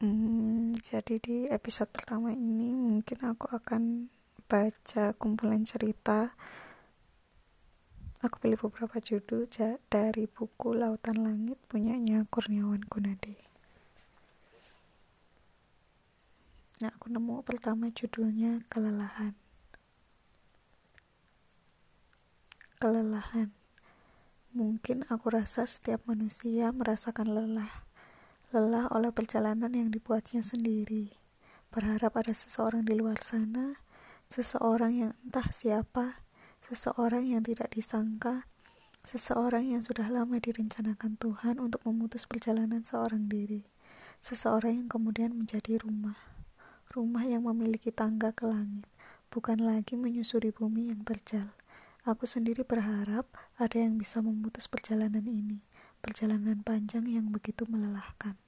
Hmm, jadi di episode pertama ini mungkin aku akan baca kumpulan cerita. Aku pilih beberapa judul dari buku Lautan Langit punyanya Kurniawan Gunadi. Nah, aku nemu pertama judulnya Kelelahan. Kelelahan. Mungkin aku rasa setiap manusia merasakan lelah lelah oleh perjalanan yang dibuatnya sendiri, berharap ada seseorang di luar sana, seseorang yang entah siapa, seseorang yang tidak disangka, seseorang yang sudah lama direncanakan Tuhan untuk memutus perjalanan seorang diri, seseorang yang kemudian menjadi rumah, rumah yang memiliki tangga ke langit, bukan lagi menyusuri bumi yang terjal. Aku sendiri berharap ada yang bisa memutus perjalanan ini perjalanan panjang yang begitu melelahkan.